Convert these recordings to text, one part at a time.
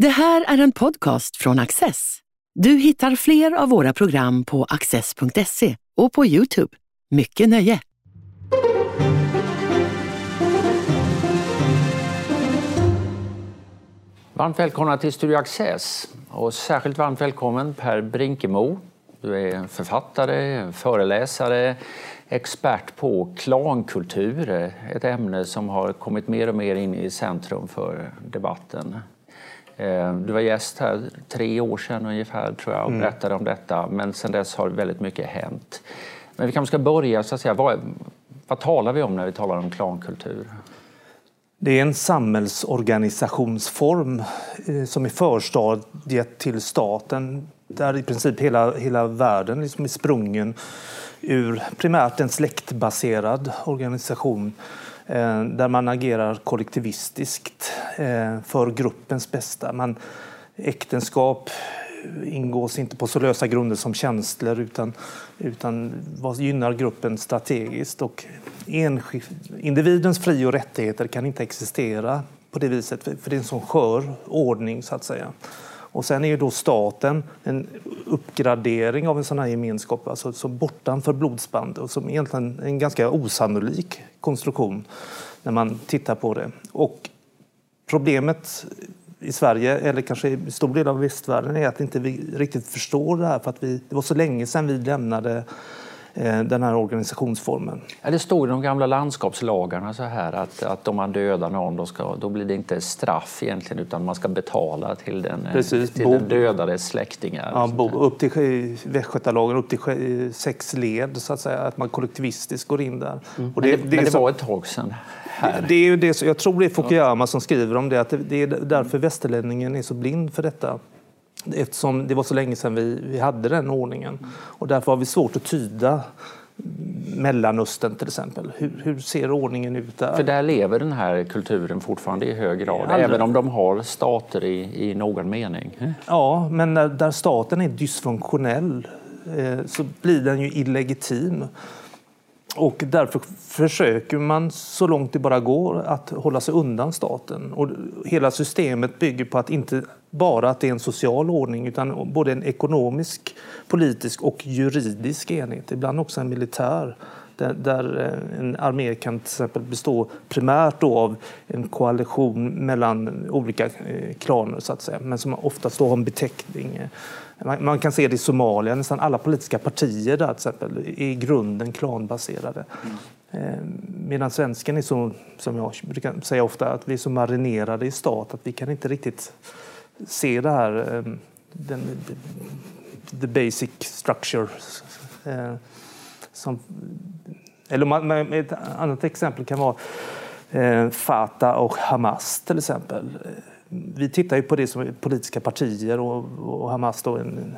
Det här är en podcast från Access. Du hittar fler av våra program på access.se och på Youtube. Mycket nöje! Varmt välkomna till Studio Access och särskilt varmt välkommen Per Brinkemo. Du är författare, föreläsare, expert på klankultur, ett ämne som har kommit mer och mer in i centrum för debatten. Eh, du var gäst här tre år sedan ungefär tror jag och mm. berättade om detta men sedan dess har väldigt mycket hänt. Men vi kanske ska börja så att säga, vad, vad talar vi om när vi talar om klankultur? Det är en samhällsorganisationsform eh, som är förstadiet till staten där i princip hela, hela världen liksom är sprungen ur primärt en släktbaserad organisation Eh, där man agerar kollektivistiskt eh, för gruppens bästa. Man, äktenskap ingås inte på så lösa grunder som känslor utan, utan vad gynnar gruppen strategiskt. Och individens fri och rättigheter kan inte existera på det viset för det är en sån skör ordning så att säga. Och sen är ju då staten en uppgradering av en sån här gemenskap, alltså som bortanför blodsband och som egentligen är en ganska osannolik konstruktion när man tittar på det. Och problemet i Sverige, eller kanske i stor del av västvärlden, är att inte vi riktigt förstår det här för att vi, det var så länge sedan vi lämnade den här organisationsformen. Ja, det står i de gamla landskapslagarna så här att, att om man dödar någon då, ska, då blir det inte straff egentligen utan man ska betala till den, eh, Precis, till bo, den dödades släktingar. Ja, bo, upp till Västgötalagen upp till sex led så att säga, att man kollektivistiskt går in där. Mm. Och det, men det, det, men det var ett tag sedan. Här. Det är ju det, jag tror det är Fukuyama som skriver om det, att det är därför västerlänningen är så blind för detta eftersom det var så länge sedan vi, vi hade den ordningen. Och därför har vi svårt att tyda Mellanöstern till exempel. Hur, hur, ser ordningen ut där? För där lever den här kulturen fortfarande i hög grad, Aldrig. även om de har stater i, i någon mening. Ja, men när, där staten är dysfunktionell eh, så blir den ju illegitim. Och därför försöker man så långt det bara går att hålla sig undan staten. Och hela systemet bygger på att inte bara att det är en social ordning utan både en ekonomisk, politisk och juridisk enhet. Ibland också en militär. Där, eh, en armé kan till exempel bestå primärt av en koalition mellan olika eh, klaner så att säga, men som oftast då har en beteckning man kan se det i Somalia, nästan alla politiska partier där till exempel är i grunden klanbaserade. Mm. Medan svensken är så, som jag brukar säga ofta, att vi är så marinerade i stat att vi kan inte riktigt se det här, eh, den, the basic structure. Eh, som, eller ett annat exempel kan vara eh, Fatah och Hamas till exempel vi tittar ju på det som politiska partier och, och Hamas då en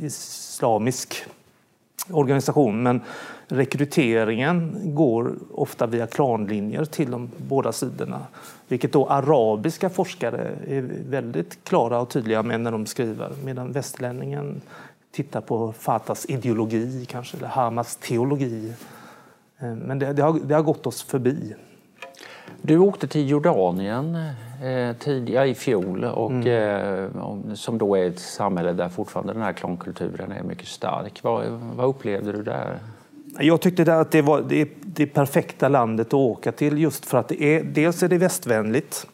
islamisk organisation. Men rekryteringen går ofta via klanlinjer till de båda sidorna. Vilket då arabiska forskare är väldigt klara och tydliga med när de skriver. Medan västerlänningen tittar på Fatahs ideologi kanske, eller Hamas teologi. Eh, men det, det, har, det har gått oss förbi. Du åkte till Jordanien eh, tidigare i fjol och, mm. eh, som då är ett samhälle där fortfarande den här klankulturen är mycket stark. Vad, vad upplevde du där? Jag tyckte att det var det, det perfekta landet att åka till just för att det är, dels är det västvänligt.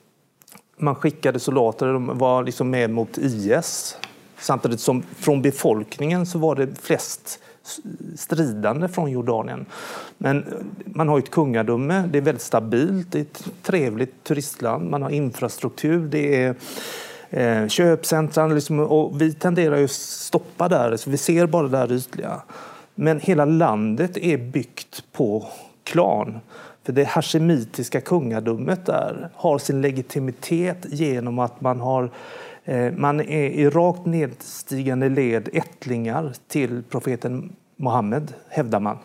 Man skickade soldater, de var liksom med mot IS. Samtidigt som från befolkningen så var det flest stridande från Jordanien. Men man har ett kungadöme, det är väldigt stabilt, det är ett trevligt turistland, man har infrastruktur, det är eh, liksom, och vi tenderar ju att stoppa där, så vi ser bara det där ytliga. Men hela landet är byggt på klan. För det hashemitiska kungadömet där har sin legitimitet genom att man har Eh, man är i rakt nedstigande led ättlingar till profeten Muhammed, hävdar man.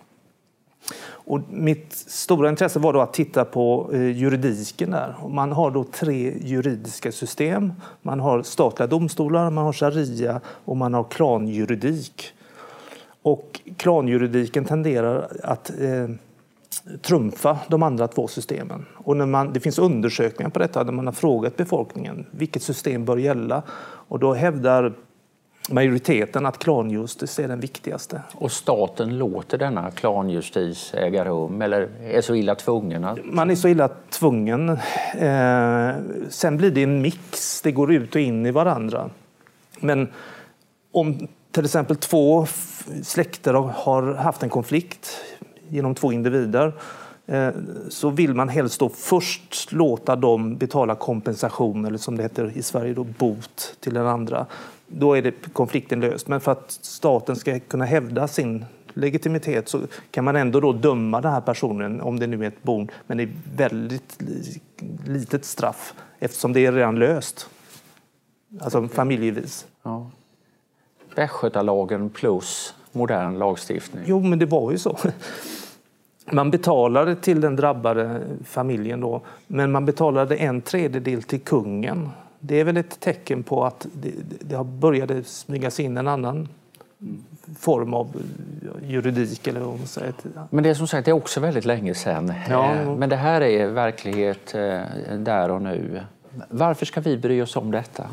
Och mitt stora intresse var då att titta på eh, juridiken där. Man har då tre juridiska system. Man har statliga domstolar, man har sharia och man har klanjuridik. Och klanjuridiken tenderar att eh, trumfa de andra två systemen. Och när man, det finns undersökningar på detta där man har frågat befolkningen vilket system bör gälla. Och då hävdar majoriteten att klanjustis är den viktigaste. Och staten låter denna klanjustis äga rum eller är så illa tvungen? Att... Man är så illa tvungen. Eh, sen blir det en mix, det går ut och in i varandra. Men om till exempel två släkter har haft en konflikt genom två individer eh, så vill man helst då först låta dem betala kompensation, eller som det heter i Sverige, då, bot till den andra. Då är det konflikten löst. Men för att staten ska kunna hävda sin legitimitet så kan man ändå då döma den här personen, om det nu är ett bon, men det är väldigt litet straff eftersom det är redan löst. Alltså familjevis. Ja. Västgötalagen plus modern lagstiftning. Jo, men det var ju så. Man betalade till den drabbade familjen då, men man betalade en tredjedel till kungen. Det är väl ett tecken på att det, det har börjat smygas in en annan form av juridik. Eller vad man säger. Men det är som sagt det är också väldigt länge sedan. Ja. Eh, men det här är verklighet eh, där och nu. Varför ska vi bry oss om detta?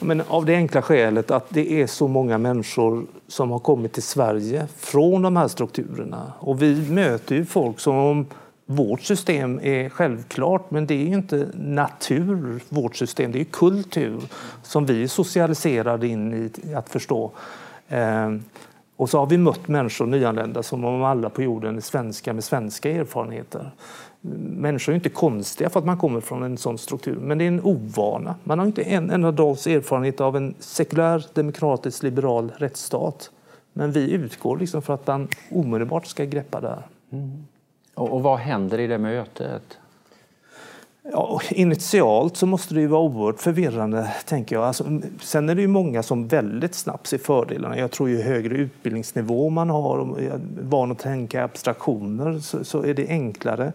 Men av det enkla skälet att det är så många människor som har kommit till Sverige från de här strukturerna. Och vi möter ju folk som om vårt system är självklart, men det är ju inte natur, vårt system. Det är kultur som vi är socialiserade in i att förstå. Eh, och så har vi mött människor, nyanlända, som om alla på jorden är svenska med svenska erfarenheter. Människor är inte konstiga för att man kommer från en sån struktur, men det är en ovana. Man har inte en enda dags erfarenhet av en sekulär, demokratisk, liberal rättsstat. Men vi utgår liksom för att man omedelbart ska greppa det här. Mm. Och, och vad händer i det mötet? Ja, initialt så måste det ju vara oerhört förvirrande, tänker jag. Alltså, sen är det ju många som väldigt snabbt ser fördelarna. Jag tror ju högre utbildningsnivå man har, och van att tänka abstraktioner, så, så är det enklare.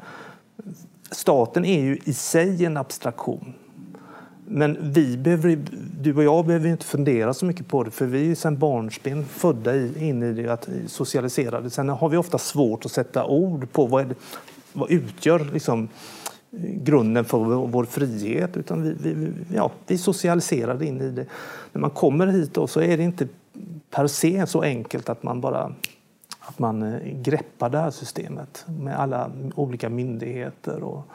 Staten är ju i sig en abstraktion. Men vi behöver, du och jag behöver inte fundera så mycket på det för vi är ju sedan barnsben födda in i det, att socialiserade. Sen har vi ofta svårt att sätta ord på vad, det, vad utgör liksom, grunden för vår frihet. Utan vi, vi, ja, vi socialiserade in i det. När man kommer hit då, så är det inte per se så enkelt att man bara att man eh, greppar det här systemet med alla olika myndigheter och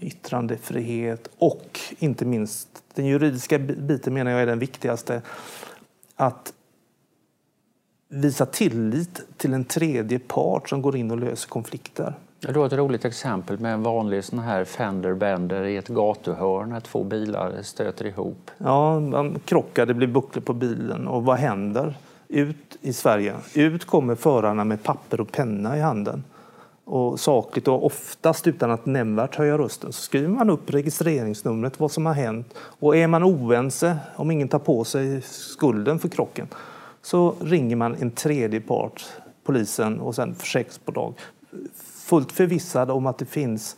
yttrandefrihet och inte minst den juridiska biten menar jag är den viktigaste. Att visa tillit till en tredje part som går in och löser konflikter. Det var ett roligt exempel med en vanlig sån här fender bender i ett gatuhörn när två bilar stöter ihop. Ja, man krockar, det blir bucklor på bilen och vad händer? Ut i Sverige. Ut kommer förarna med papper och penna i handen. Och sakligt och oftast utan att nämnvärt höja rösten så skriver man upp registreringsnumret, vad som har hänt. Och är man oense, om ingen tar på sig skulden för krocken, så ringer man en tredje part, polisen och sen försäkringsbolag fullt förvissad om att det finns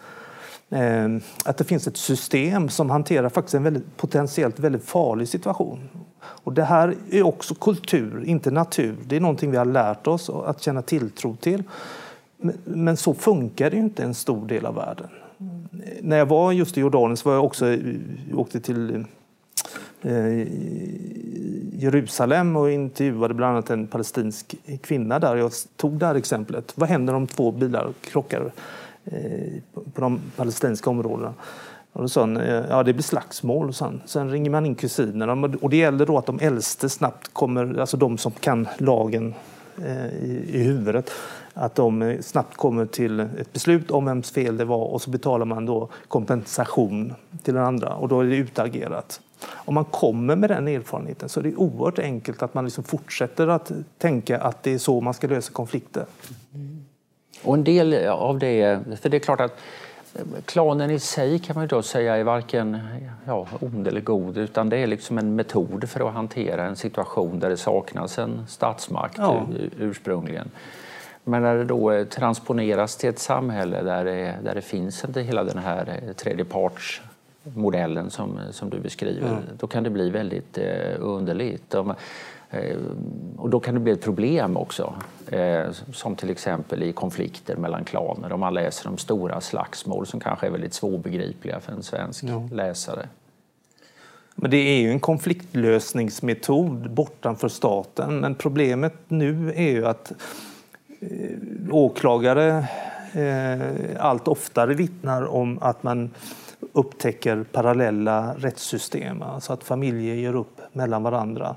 eh, att det finns ett system som hanterar faktiskt en väldigt, potentiellt väldigt farlig situation. Och det här är också kultur, inte natur. Det är någonting vi har lärt oss att känna tilltro till. Men, så funkar det inte en stor del av världen. När jag var just i Jordanien så var jag också, eh, åkte till eh, Eh, Jerusalem och intervjuade bland annat en palestinsk kvinna där. Jag tog det här exemplet. Vad händer om två bilar krockar eh, på de palestinska områdena? Och då sa han, eh, ja det blir slagsmål. Sen, sen ringer man in kusinerna och det gäller då att de äldste snabbt kommer, alltså de som kan lagen i, i huvudet, att de snabbt kommer till ett beslut om vems fel det var och så betalar man då kompensation till den andra och då är det utagerat. Om man kommer med den erfarenheten så är det oerhört enkelt att man liksom fortsätter att tänka att det är så man ska lösa konflikter. Och en del av det, för det är klart att klanen i sig kan man då säga är varken ja, ond eller god utan det är liksom en metod för att hantera en situation där det saknas en statsmakt ja. ursprungligen. Men när det då transponeras till ett samhälle där det, där det finns inte hela den här tredjeparts modellen som, som du beskriver, mm. då kan det bli väldigt eh, underligt. De, eh, och då kan det bli ett problem också, eh, som till exempel i konflikter mellan klaner. Om man läser om stora slagsmål som kanske är väldigt svårbegripliga för en svensk ja. läsare. Men det är ju en konfliktlösningsmetod bortanför staten. Men problemet nu är ju att eh, åklagare allt oftare vittnar om att man upptäcker parallella rättssystem, alltså att familjer gör upp mellan varandra.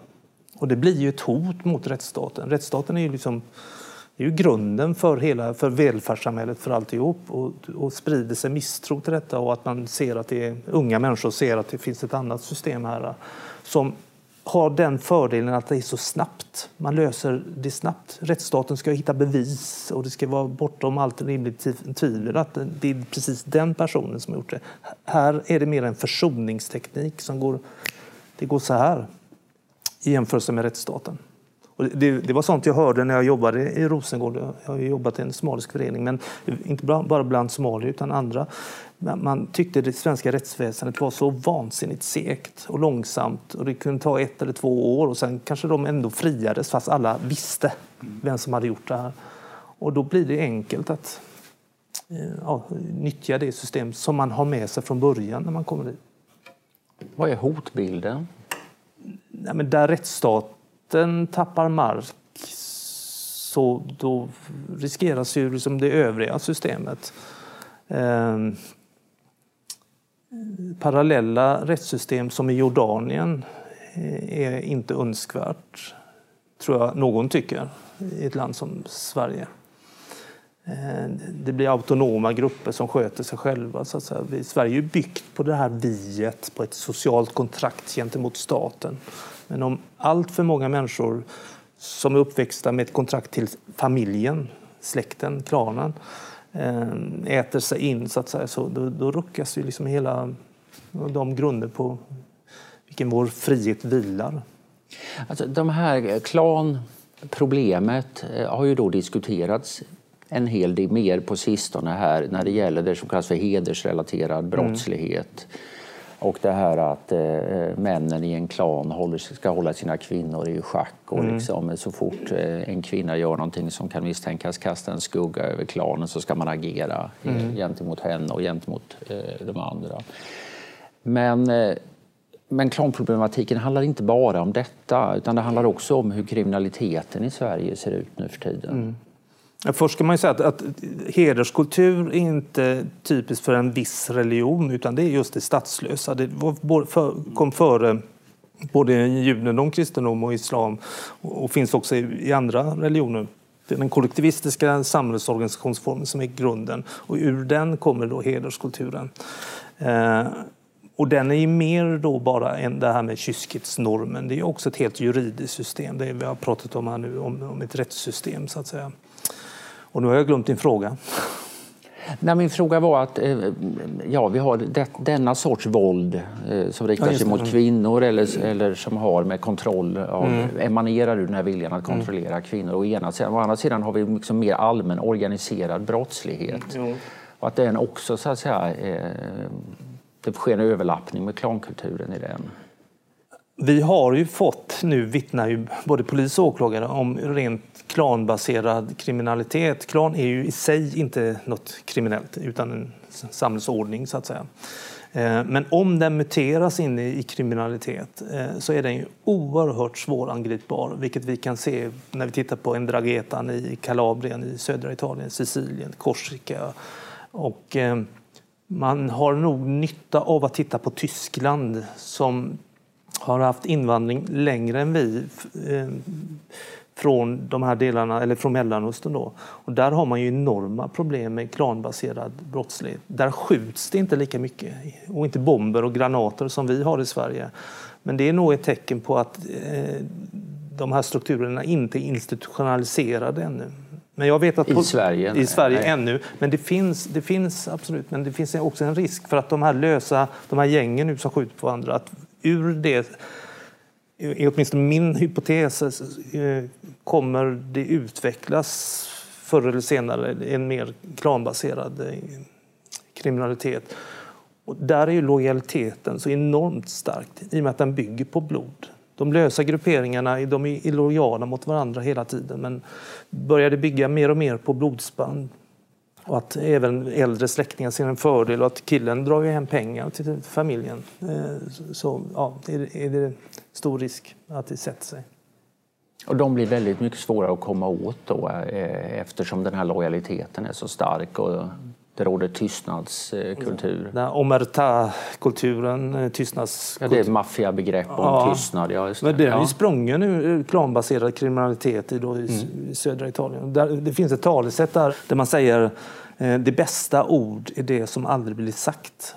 Och det blir ju ett hot mot rättsstaten. Rättsstaten är ju liksom det är ju grunden för, hela, för välfärdssamhället, för alltihop. Och, och sprider sig misstro till detta och att man ser att det är, unga människor ser att det finns ett annat system här som har den fördelen att det är så snabbt. Man löser det snabbt. Rättsstaten ska hitta bevis och det ska vara bortom allt rimligt tvivel att det är precis den personen som har gjort det. Här är det mer en försoningsteknik som går, det går så här i jämförelse med rättsstaten. Och det, det, var sånt jag hörde när jag jobbade i Rosengård. Jag har jobbat i en somalisk förening, men inte bara bland somalier utan andra. Man tyckte det svenska rättsväsendet var så vansinnigt segt och långsamt och det kunde ta ett eller två år och sen kanske de ändå friades fast alla visste vem som hade gjort det här. Och då blir det enkelt att eh, ja, nyttja det system som man har med sig från början när man kommer dit. Vad är hotbilden? Nej, men där rättsstat staten tappar mark så då riskeras ju liksom det övriga systemet. Parallella rättssystem som i Jordanien eh, är inte önskvärt, tror jag någon tycker, i ett land som Sverige. Eh, det blir autonoma grupper som sköter sig själva. Så att säga. Sverige är byggt på det här viet, på ett socialt kontrakt gentemot staten. Men om allt för många människor som är uppväxta med ett kontrakt till familjen, släkten, klanen, äter sig in så att säga, så då, då ruckas ju liksom hela de grunder på vilken vår frihet vilar. Alltså, de här klanproblemet eh, har ju då diskuterats en hel del mer på sistone här när det gäller det som kallas för hedersrelaterad brottslighet. Mm. Och det här att eh, männen i en klan håller, ska hålla sina kvinnor i schack. Och mm. liksom, så fort eh, en kvinna gör någonting som kan misstänkas kasta en skugga över klanen så ska man agera eh, mm. gentemot henne och gentemot eh, de andra. Men, eh, men klanproblematiken handlar inte bara om detta utan det handlar också om hur kriminaliteten i Sverige ser ut nu för tiden. Mm. Först ska man ju säga att, att hederskultur är inte typiskt för en viss religion utan det är just det statslösa. Det var för, kom före både judendom, kristendom och islam och finns också i, i andra religioner. Den kollektivistiska samhällsorganisationsformen som är grunden och ur den kommer då hederskulturen. Eh, och den är ju mer då bara än det här med kyskhetsnormen. Det är också ett helt juridiskt system. Det vi har pratat om här nu, om, om ett rättssystem så att säga. Och nu har jag glömt din fråga. Nej, min fråga var att eh, ja, vi har det, denna sorts våld eh, som riktar sig mot kvinnor eller, eller som har med kontroll av, mm. emanerar ur den här viljan att mm. kontrollera mm. kvinnor. Och ena sidan, å andra sidan har vi liksom mer allmän organiserad brottslighet. Mm. Och att den också så att säga, eh, det sker en överlappning med klankulturen i den. Vi har ju fått, nu vittnar ju både polis och åklagare om rent klanbaserad kriminalitet. Klan är ju i sig inte något kriminellt utan en samhällsordning så att säga. Eh, men om den muteras in i kriminalitet eh, så är den ju oerhört svårangripbar, vilket vi kan se när vi tittar på Ndrangetan i Kalabrien i södra Italien, Sicilien, Korsika. Och eh, man har nog nytta av att titta på Tyskland som har haft invandring längre än vi eh, från de här delarna, eller från Mellanöstern. Då. Och där har man ju enorma problem med klanbaserad brottslighet. Där skjuts det inte lika mycket och inte bomber och granater som vi har i Sverige. Men det är nog ett tecken på att eh, de här strukturerna inte är institutionaliserade ännu. Men jag vet att på, I Sverige? I Sverige nej. ännu. Men det finns, det finns absolut, men det finns också en risk för att de här lösa, de här gängen nu som skjuter på varandra, att ur det, är åtminstone min hypotes, eh, kommer det utvecklas förr eller senare en mer klanbaserad eh, kriminalitet. Och där är ju lojaliteten så enormt stark i och med att den bygger på blod. De lösa grupperingarna de är illojala mot varandra hela tiden men började bygga mer och mer på blodsband. Och att även äldre släktingar ser en fördel och att killen drar ju hem pengar till familjen. Eh, så ja, är det stor risk att det sätter sig. Och de blir väldigt mycket svårare att komma åt då eh, eftersom den här lojaliteten är så stark och det råder tystnadskultur. Den omerta-kulturen, eh, tystnadskultur. Ja, det är maffiabegrepp om ja. tystnad. Ja, just det. Men det är ja. sprungen ur klanbaserad kriminalitet i, då, i mm. södra Italien. Där, det finns ett talesätt där, där man säger eh, det bästa ord är det som aldrig blir sagt.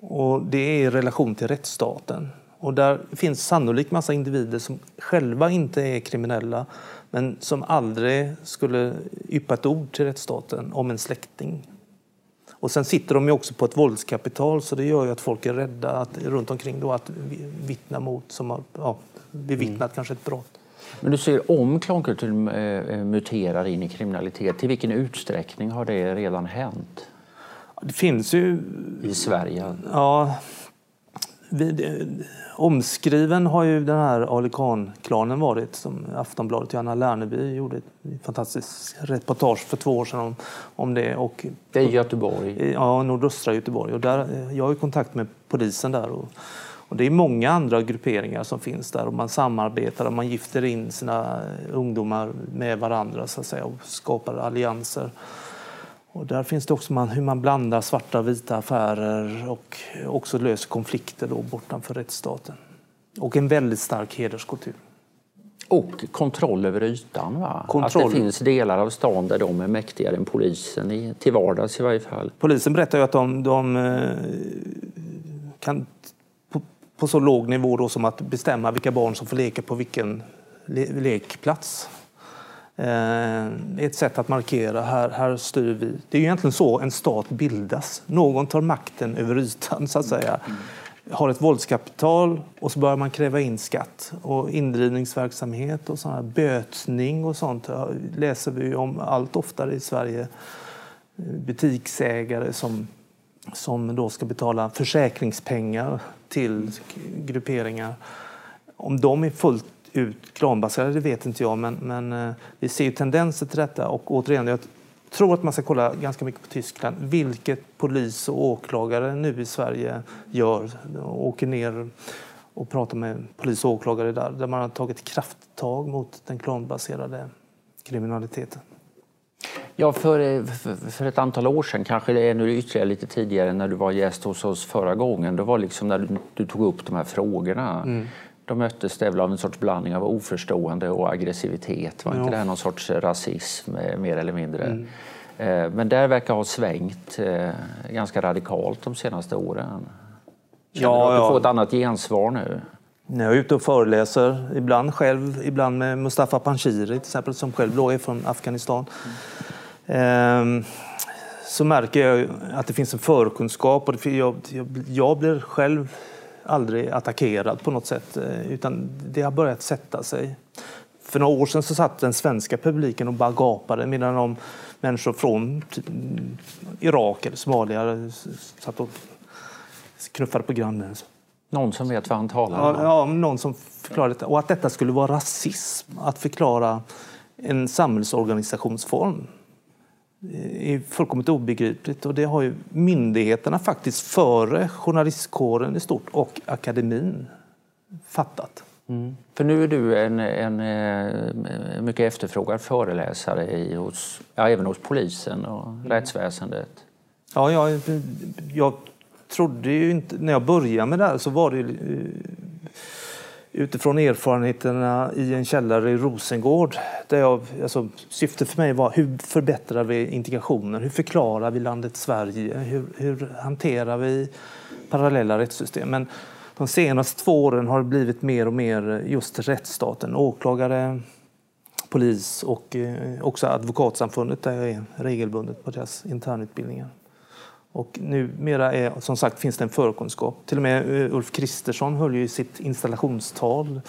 Och det är i relation till rättsstaten. Och där finns sannolikt massa individer som själva inte är kriminella men som aldrig skulle yppa ett ord till rättsstaten om en släkting. Och sen sitter de ju också på ett våldskapital så det gör ju att folk är rädda att, runt omkring då att vittna mot som har ja, bevittnat mm. kanske ett brott. Men du ser om klankulturen eh, muterar in i kriminalitet, i vilken utsträckning har det redan hänt? Det finns ju... I Sverige? Ja, omskriven har ju den här Ali Khan-klanen varit som Aftonbladet Johanna Lerneby gjorde ett fantastiskt reportage för två år sedan om, om det. Och, det är Göteborg? Ja, nordöstra Göteborg. Och där, jag har ju kontakt med polisen där. Och, och det är många andra grupperingar som finns där och man samarbetar och man gifter in sina ungdomar med varandra så att säga, och skapar allianser. Och där finns det också man, hur man blandar svarta och vita affärer och också löser konflikter då bortanför rättsstaten. Och en väldigt stark hederskultur. Och kontroll över ytan. Va? Kontroll. Att det finns delar av stan där de är mäktigare än polisen, i, till vardags i varje fall. Polisen berättar ju att de, de eh, kan på, på, så låg nivå då som att bestämma vilka barn som får leka på vilken le, lekplats är ett sätt att markera, här, här styr vi. Det är egentligen så en stat bildas. Någon tar makten över ytan, så att säga. Har ett våldskapital och så börjar man kräva in skatt. Och indrivningsverksamhet och sådana bötning och sånt läser vi om allt oftare i Sverige. Eh, butiksägare som, som då ska betala försäkringspengar till grupperingar. Om de är fullt ut klanbaserade vet inte jag, men, men eh, vi ser tendenser till detta. Och återigen, jag tror att man ska kolla ganska mycket på Tyskland. Vilket polis och åklagare nu i Sverige gör. Åker ner och pratar med polis och åklagare där, där man har tagit krafttag mot den klanbaserade kriminaliteten. Ja, för, för ett antal år sedan, kanske det är nu ytterligare lite tidigare när du var gäst hos oss förra gången, det var liksom när du, du tog upp de här frågorna. Mm de möttes det av en sorts blandning av oförstående och aggressivitet. Var ja. inte det någon sorts rasism eh, mer eller mindre? Mm. Eh, men där verkar ha svängt eh, ganska radikalt de senaste åren. Känner ja, du att du får ett annat gensvar nu? När jag är ute och föreläser, ibland själv, ibland med Mustafa Panshiri till exempel, som själv är från Afghanistan. Mm. så märker jag att det finns en förkunskap och jag, jag, jag blir själv aldrig attackerad på något sätt, eh, utan det har börjat sätta sig. För några år sedan så satt den svenska publiken och bara gapade medan de människor från typ, Irak eller Somalia satt och knuffade på grannen. Någon som vet vad han talar om? Ja, ja, någon som förklarade det. Och att detta skulle vara rasism, att förklara en samhällsorganisationsform är fullkomligt obegripligt. Och det har ju myndigheterna faktiskt före journalistkåren i stort och akademin fattat. Mm. För nu är du en, en, eh, mycket efterfrågad föreläsare i, hos, ja, även hos polisen och mm. rättsväsendet. Ja, jag, jag trodde ju inte... När jag började med det här så var det utifrån erfarenheterna i en källare i Rosengård. Där jag, alltså, syftet för mig var hur förbättrar vi integrationen? Hur förklarar vi landet Sverige? Hur, hur hanterar vi parallella rättssystem? Men de senaste två åren har det blivit mer och mer just rättsstaten. Åklagare, polis och eh, också Advokatsamfundet där jag är regelbundet på deras internutbildningar. Och numera är, som sagt, finns det en förkunskap. Till och med eh, Ulf Kristersson höll ju sitt installationstal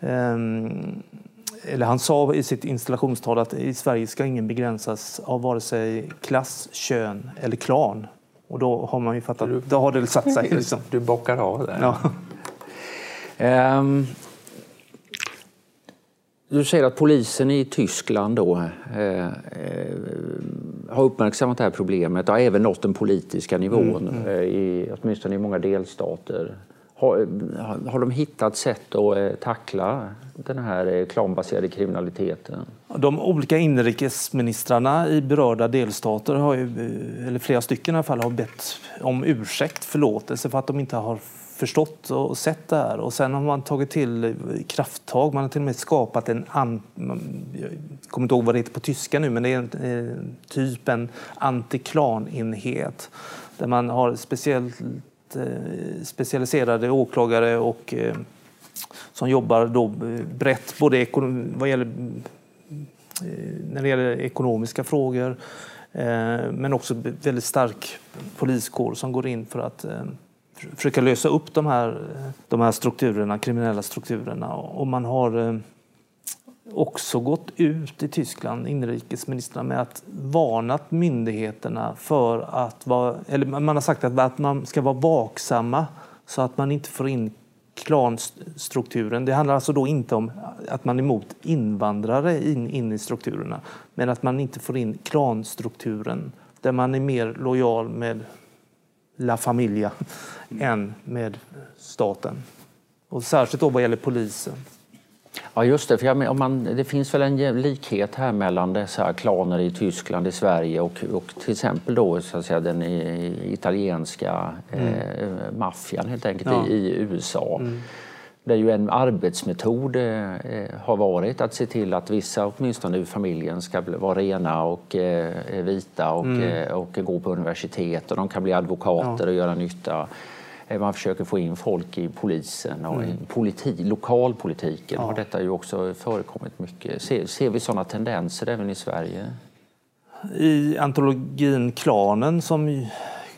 ehm, eller han sa i sitt installationstal att i Sverige ska ingen begränsas av vare sig klass, kön eller klan. Och då har man ju fattat, då har det satt sig. Liksom. Du bockar av det. Ja. Ehm, du säger att polisen i Tyskland då, eh, eh, har uppmärksammat det här problemet och har även nått den politiska nivån, Mm, eh, i, åtminstone i många delstater. Har, har de hittat sätt att eh, tackla den här eh, klanbaserade kriminaliteten? De olika inrikesministrarna i berörda delstater, har ju, eller flera stycken i alla fall, har bett om ursäkt, förlåtelse för att de inte har förstått och sett det här. Och sen har man tagit till krafttag. Man har till och med skapat en, an, jag kommer inte ihåg vad det heter på tyska nu, men det är en, eh, typ en antiklanenhet där man har speciellt eh, specialiserade åklagare och eh, som jobbar då brett både ekonom, vad gäller, när det gäller ekonomiska frågor men också väldigt stark poliskår som går in för att försöka lösa upp de här, de här strukturerna, kriminella strukturerna. Och man har eh, också gått ut i Tyskland, inrikesministrarna, med att varnat myndigheterna för att vara, eller man har sagt att man ska vara vaksamma så att man inte får in klanstrukturen. Det handlar alltså då inte om att man är emot invandrare in, in i strukturerna, men att man inte får in klanstrukturen där man är mer lojal med La Familia än med staten. Och särskilt då vad gäller polisen. Ja just det, för jag, om man, det finns väl en likhet här mellan dessa klaner i Tyskland, i Sverige och, och till exempel då så att säga, den italienska mm. eh, maffian helt enkelt ja. i, i, USA. Mm. Där ju en arbetsmetod eh, har varit att se till att vissa, åtminstone ur familjen, ska vara rena och eh, vita och, mm. Eh, och gå på universitet och de kan bli advokater ja. och göra nytta. Eh, man försöker få in folk i polisen och mm. i politi, lokalpolitiken ja. har detta ju också förekommit mycket. Ser, ser vi sådana tendenser även i Sverige? I antologin Klanen som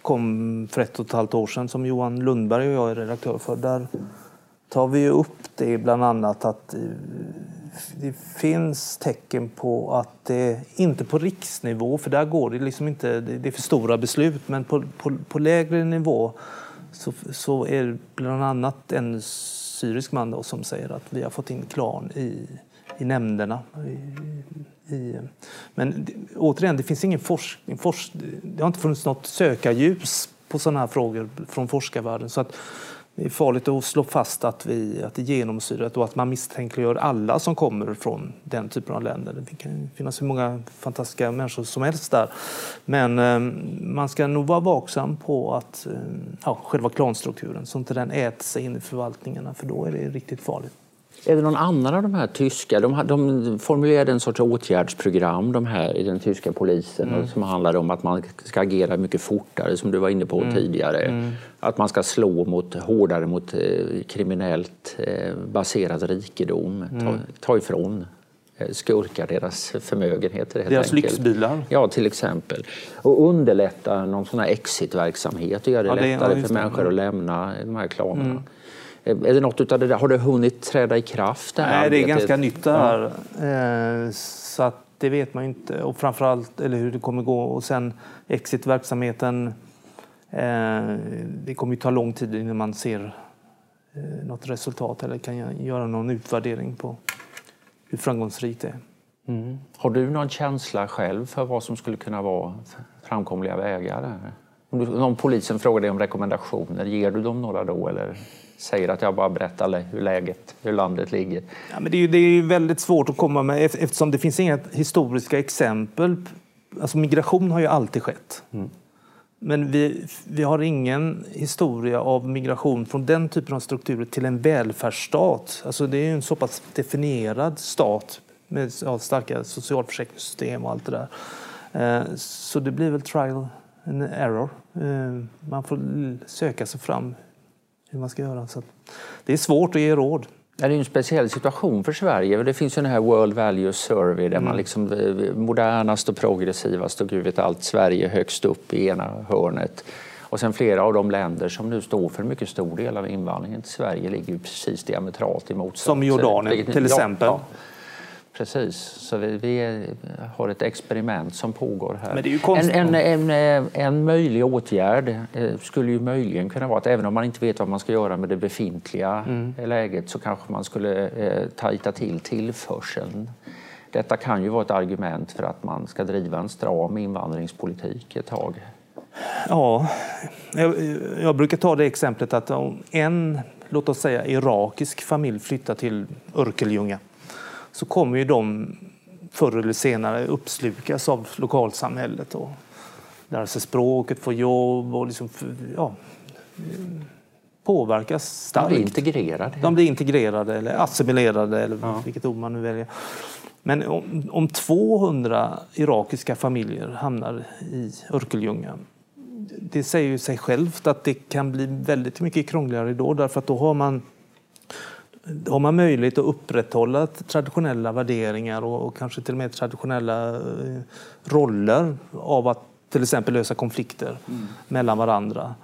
kom för ett och ett halvt år sedan som Johan Lundberg och jag är redaktör för, där tar vi upp det bland annat att eh, det finns tecken på att det, inte på riksnivå, för där går det liksom inte, det är för stora beslut, men på, på, på lägre nivå så, så är det bland annat en syrisk man då som säger att vi har fått in klan i, i nämnderna. I, i, men återigen, det finns ingen forskning. Forsk, det har inte funnits något sökarljus på sådana här frågor från forskarvärlden. Så att det är farligt att slå fast att, vi, att det är genomsyrat och att man misstänkliggör alla som kommer från den typen av länder. Det kan finnas hur många fantastiska människor som helst där. Men ehm, man ska nog vara vaksam på att ehm, ja, själva klanstrukturen, så inte den äter sig in i förvaltningarna för då är det riktigt farligt. Är det någon annan av de här tyska, de, de formulerade en sorts åtgärdsprogram de här i den tyska polisen mm. som handlar om att man ska agera mycket fortare som du var inne på mm. tidigare. Mm. Att man ska slå mot, hårdare mot eh, kriminellt eh, baserad rikedom, ta, mm. ta ifrån eh, skurkar deras förmögenheter. Helt deras enkelt. lyxbilar? Ja, till exempel. Och underlätta någon sån här exitverksamhet och göra det, ja, det lättare för människor att lämna de här klanerna. Mm. Är det något utav det där? Har det hunnit träda i kraft? Det Nej, arbetet? det är ganska nytt det här. Ja. Eh, så att det vet man inte. Och framförallt eller hur det kommer gå. Och sen exitverksamheten. Eh, det kommer ju ta lång tid innan man ser eh, något resultat eller kan göra någon utvärdering på hur framgångsrikt det är. Mm. Har du någon känsla själv för vad som skulle kunna vara framkomliga vägar? Om polisen frågar dig om rekommendationer, ger du dem några då? Eller? säger att jag bara berättar hur läget, hur landet ligger. Ja, men det, är, det är väldigt svårt att komma med eftersom det finns inga historiska exempel. Alltså migration har ju alltid skett. Mm. Men vi, vi har ingen historia av migration från den typen av strukturer till en välfärdsstat. Alltså det är en så pass definierad stat med ja, starka socialförsäkringssystem och allt det där. Eh, så det blir väl trial and error. Eh, man får söka sig fram hur man ska göra. Så det är svårt att ge råd. Det är en speciell situation för Sverige. Det finns ju den här World Value Survey där mm. man liksom eh, modernast och progressivast och gud vet allt, Sverige högst upp i ena hörnet. Och sen flera av de länder som nu står för en mycket stor del av invandringen till Sverige ligger ju precis diametralt emot. Som Jordanien till exempel. Ja, precis. Så vi, vi, har ett experiment som pågår här. Konstigt. En, en, en, en möjlig åtgärd eh, skulle ju möjligen kunna vara att även om man inte vet vad man ska göra med det befintliga mm. läget så kanske man skulle eh, tajta till tillförseln. Detta kan ju vara ett argument för att man ska driva en stram invandringspolitik ett tag. Ja, jag, jag brukar ta det exemplet att om en, låt oss säga irakisk familj flyttar till Örkelljunga så kommer ju de förr eller senare uppslukas av lokalsamhället och lära sig språket, få jobb och liksom, ja, påverkas starkt. De blir integrerade. De blir integrerade eller assimilerade eller ja. vilket ord man nu väljer. Men om, om 200 irakiska familjer hamnar i Örkelljunga det säger ju sig självt att det kan bli väldigt mycket krångligare då därför att då har man har man möjlighet att upprätthålla traditionella värderingar och, och kanske till och med traditionella eh, roller av att till exempel lösa konflikter mm. mellan varandra.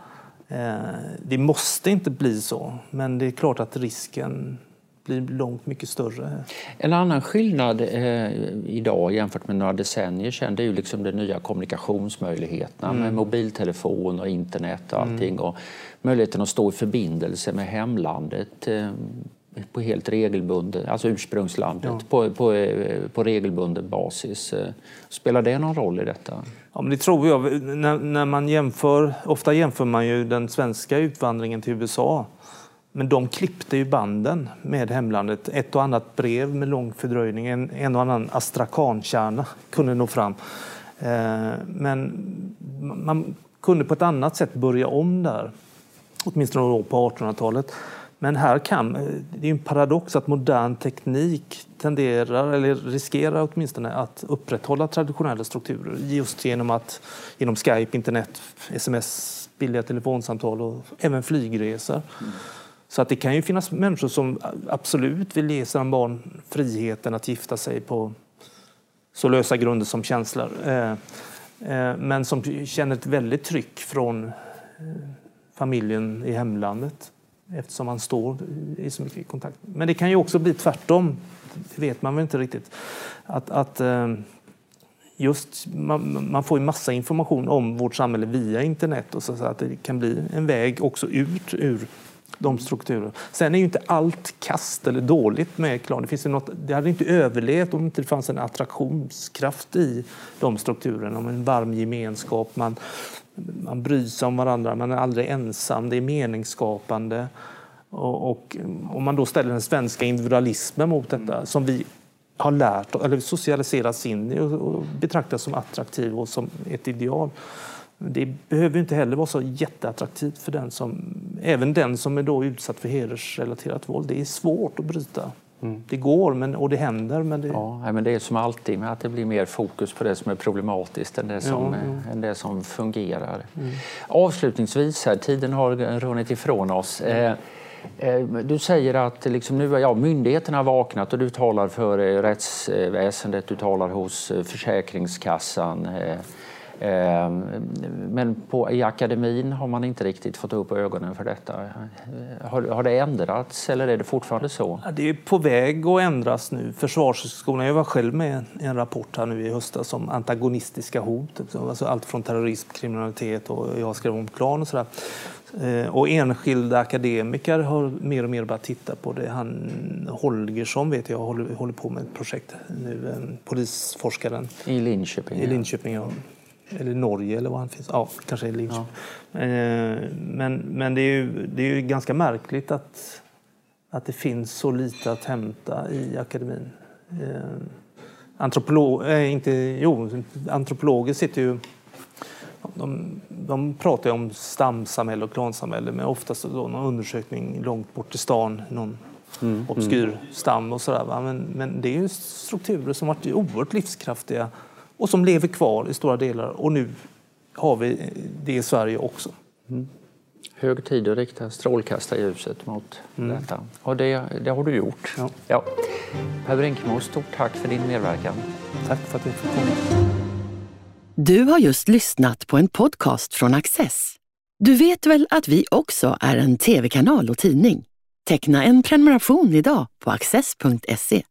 Eh, det måste inte bli så, men det är klart att risken blir långt mycket större. En annan skillnad eh, idag jämfört med några decennier sedan det är ju liksom de nya kommunikationsmöjligheterna mm. med mobiltelefon och internet och allting. Mm. Och möjligheten att stå i förbindelse med hemlandet eh, på helt regelbunden, alltså ursprungslandet, ja. på, på, på regelbunden basis. Spelar det någon roll i detta? Ja, men det tror jag. När, när man jämför, ofta jämför man ju den svenska utvandringen till USA. Men de klippte ju banden med hemlandet. Ett och annat brev med lång fördröjning, en, en och annan astrakankärna kunde nå fram. Eh, men man kunde på ett annat sätt börja om där, åtminstone på 1800-talet. Men här kan, eh, det är en paradox att modern teknik tenderar, eller riskerar åtminstone, att upprätthålla traditionella strukturer just genom att genom Skype, internet, sms, billiga telefonsamtal och även flygresor. Mm. Så att det kan ju finnas människor som absolut vill ge sina barn friheten att gifta sig på så lösa grunder som känslor. Eh, eh, men som känner ett väldigt tryck från familjen i hemlandet eftersom man står i så mycket kontakt. Men det kan ju också bli tvärtom. Det vet man väl inte riktigt. Att, att eh, just, man, man, får ju massa information om vårt samhälle via internet och så, så att det kan bli en väg också ut ur de strukturerna. Sen är ju inte allt kast eller dåligt med klan. Det, finns ju något, det hade inte överlevt om det inte fanns en attraktionskraft i de strukturerna. Om en varm gemenskap, man, man bryr sig om varandra, man är aldrig ensam, det är meningsskapande. Och, och om man då ställer den svenska individualismen mot detta som vi har lärt eller socialiserats in i och betraktas som attraktiv och som ett ideal. Det behöver inte heller vara så jätteattraktivt för den som, även den som är då utsatt för hedersrelaterat våld. Det är svårt att bryta. Mm. Det går men, och det händer. Men det... Ja, men det är som alltid med att det blir mer fokus på det som är problematiskt än det som, ja, ja. Än det som fungerar. Mm. Avslutningsvis, här, tiden har runnit ifrån oss. Eh, eh, du säger att liksom nu, ja, myndigheterna har vaknat och du talar för eh, rättsväsendet, du talar hos Försäkringskassan. Ehm, men på, i akademin har man inte riktigt fått upp ögonen för detta. Har, har det ändrats eller är det fortfarande så? Ja, det är på väg att ändras nu. Försvarshögskolan, jag var själv med i en rapport här nu i höstas om antagonistiska hot. Alltså allt från terrorism, kriminalitet och jag skrev om klan och sådär. Eh, och enskilda akademiker har mer och mer börjat titta på det. Han Holgersson vet jag håller, håller på med ett projekt nu, polisforskaren. I Linköping? I Linköping, ja eller Norge eller var han finns. Ja, kanske i. Ja. Eh, men, men det, är ju, det är ju ganska märkligt att, att det finns så lite att hämta i akademin. Eh, antropolog, äh, inte, jo, antropologer sitter ju de, de pratar om stamsamhälle och klansamhälle men oftast då någon undersökning långt bort i stan, någon mm, obskyr mm. stam och sådär. Men, men det är ju strukturer som varit oerhört livskraftiga och som lever kvar i stora delar. Och nu har vi det i Sverige också. Mm. Hög tid att rikta strålkastarljuset mot mm. detta. Och det, det har du gjort. Ja. Ja. Per Brinkemo, stort tack för din medverkan. Tack för att jag fick komma. Du har just lyssnat på en podcast från Access. Du vet väl att vi också är en tv-kanal och tidning? Teckna en prenumeration idag på access.se.